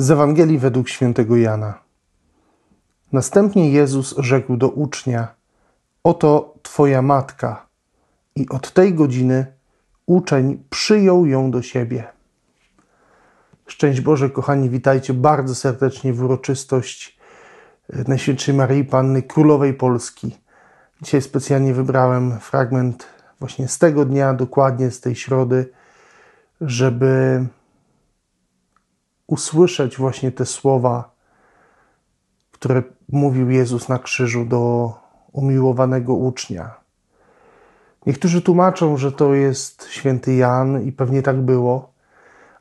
Z Ewangelii według świętego Jana. Następnie Jezus rzekł do ucznia: Oto Twoja matka. I od tej godziny uczeń przyjął ją do siebie. Szczęść Boże, kochani, witajcie bardzo serdecznie w uroczystość Najświętszej Maryi Panny Królowej Polski. Dzisiaj specjalnie wybrałem fragment właśnie z tego dnia, dokładnie z tej środy, żeby usłyszeć właśnie te słowa, które mówił Jezus na krzyżu do umiłowanego ucznia. Niektórzy tłumaczą, że to jest święty Jan i pewnie tak było,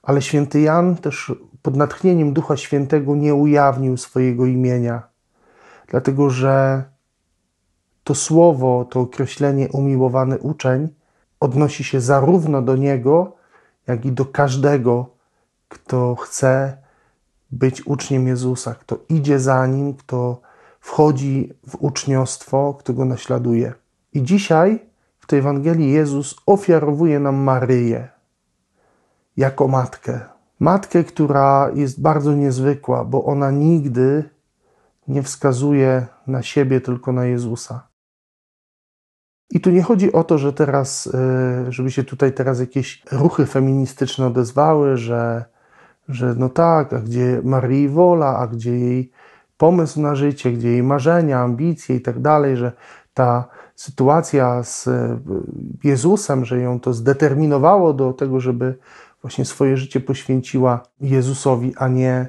ale święty Jan też pod natchnieniem Ducha Świętego nie ujawnił swojego imienia, dlatego że to słowo, to określenie umiłowany uczeń odnosi się zarówno do niego, jak i do każdego, kto chce być uczniem Jezusa, kto idzie za nim, kto wchodzi w uczniostwo, kto go naśladuje. I dzisiaj w tej Ewangelii Jezus ofiarowuje nam Maryję jako matkę. Matkę, która jest bardzo niezwykła, bo ona nigdy nie wskazuje na siebie, tylko na Jezusa. I tu nie chodzi o to, że teraz, e, żeby się tutaj teraz jakieś ruchy feministyczne odezwały, że że no tak, a gdzie Marii wola, a gdzie jej pomysł na życie, gdzie jej marzenia, ambicje i tak dalej, że ta sytuacja z e, Jezusem, że ją to zdeterminowało do tego, żeby właśnie swoje życie poświęciła Jezusowi, a nie,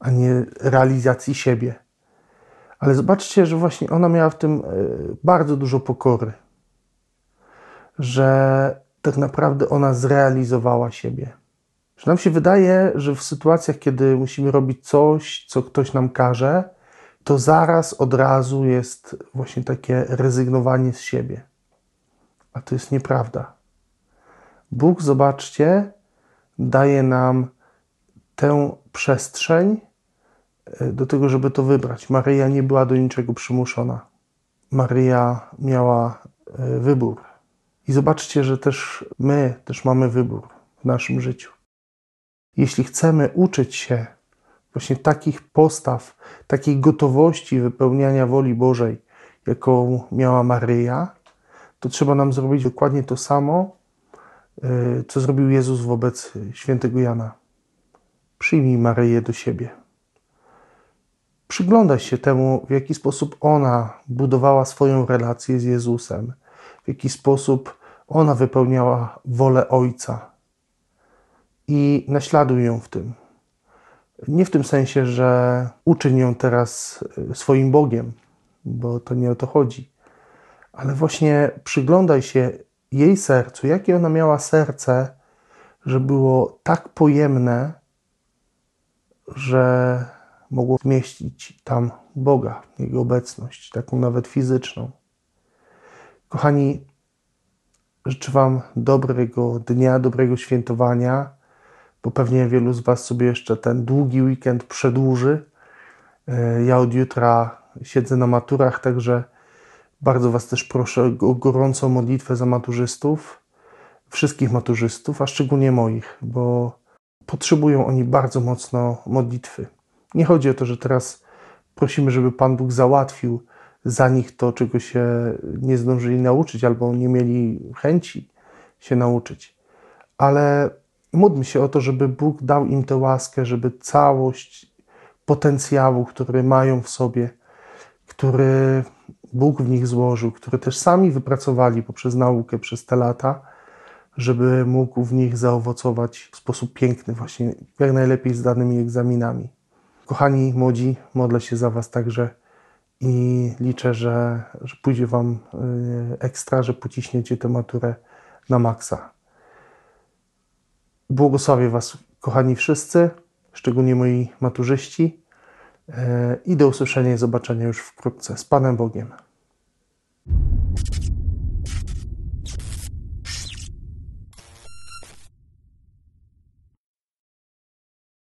a nie realizacji siebie. Ale zobaczcie, że właśnie ona miała w tym e, bardzo dużo pokory, że tak naprawdę ona zrealizowała siebie. Że nam się wydaje, że w sytuacjach, kiedy musimy robić coś, co ktoś nam każe, to zaraz od razu jest właśnie takie rezygnowanie z siebie. A to jest nieprawda. Bóg, zobaczcie, daje nam tę przestrzeń e, do tego, żeby to wybrać. Maryja nie była do niczego przymuszona. Maryja miała e, wybór. I zobaczcie, że też my też mamy wybór w naszym życiu. Jeśli chcemy uczyć się właśnie takich postaw, takiej gotowości wypełniania woli Bożej, jaką miała Maryja, to trzeba nam zrobić dokładnie to samo, y, co zrobił Jezus wobec świętego Jana. Przyjmij Maryję do siebie. Przyglądaj się temu, w jaki sposób ona budowała swoją relację z Jezusem, w jaki sposób ona wypełniała wolę Ojca i naśladuj ją w tym. Nie w tym sensie, że uczyń ją teraz e, swoim Bogiem, bo to nie o to chodzi, ale właśnie przyglądaj się jej sercu, jakie ona miała serce, że było tak pojemne, że mogło zmieścić tam Boga, Jego obecność, taką nawet fizyczną. Kochani, życzę Wam dobrego dnia, dobrego świętowania bo pewnie wielu z Was sobie jeszcze ten długi weekend przedłuży. E, ja od jutra siedzę na maturach, także bardzo Was też proszę o gorącą modlitwę za maturzystów, wszystkich maturzystów, a szczególnie moich, bo potrzebują oni bardzo mocno modlitwy. Nie chodzi o to, że teraz prosimy, żeby Pan Bóg załatwił za nich to, czego się nie zdążyli nauczyć albo nie mieli chęci się nauczyć, ale módlmy się o to, żeby Bóg dał im tę łaskę, żeby całość potencjału, który mają w sobie, który Bóg w nich złożył, który też sami wypracowali poprzez naukę przez te lata, żeby mógł w nich zaowocować w sposób piękny, właśnie jak najlepiej z danymi egzaminami. Kochani młodzi, modlę się za Was także i liczę, że, że pójdzie Wam y, ekstra, że pociśniecie tę maturę na maksa. Błogosławię Was, kochani wszyscy, szczególnie moi maturzyści. E, I do usłyszenia i zobaczenia już wkrótce. Z Panem Bogiem.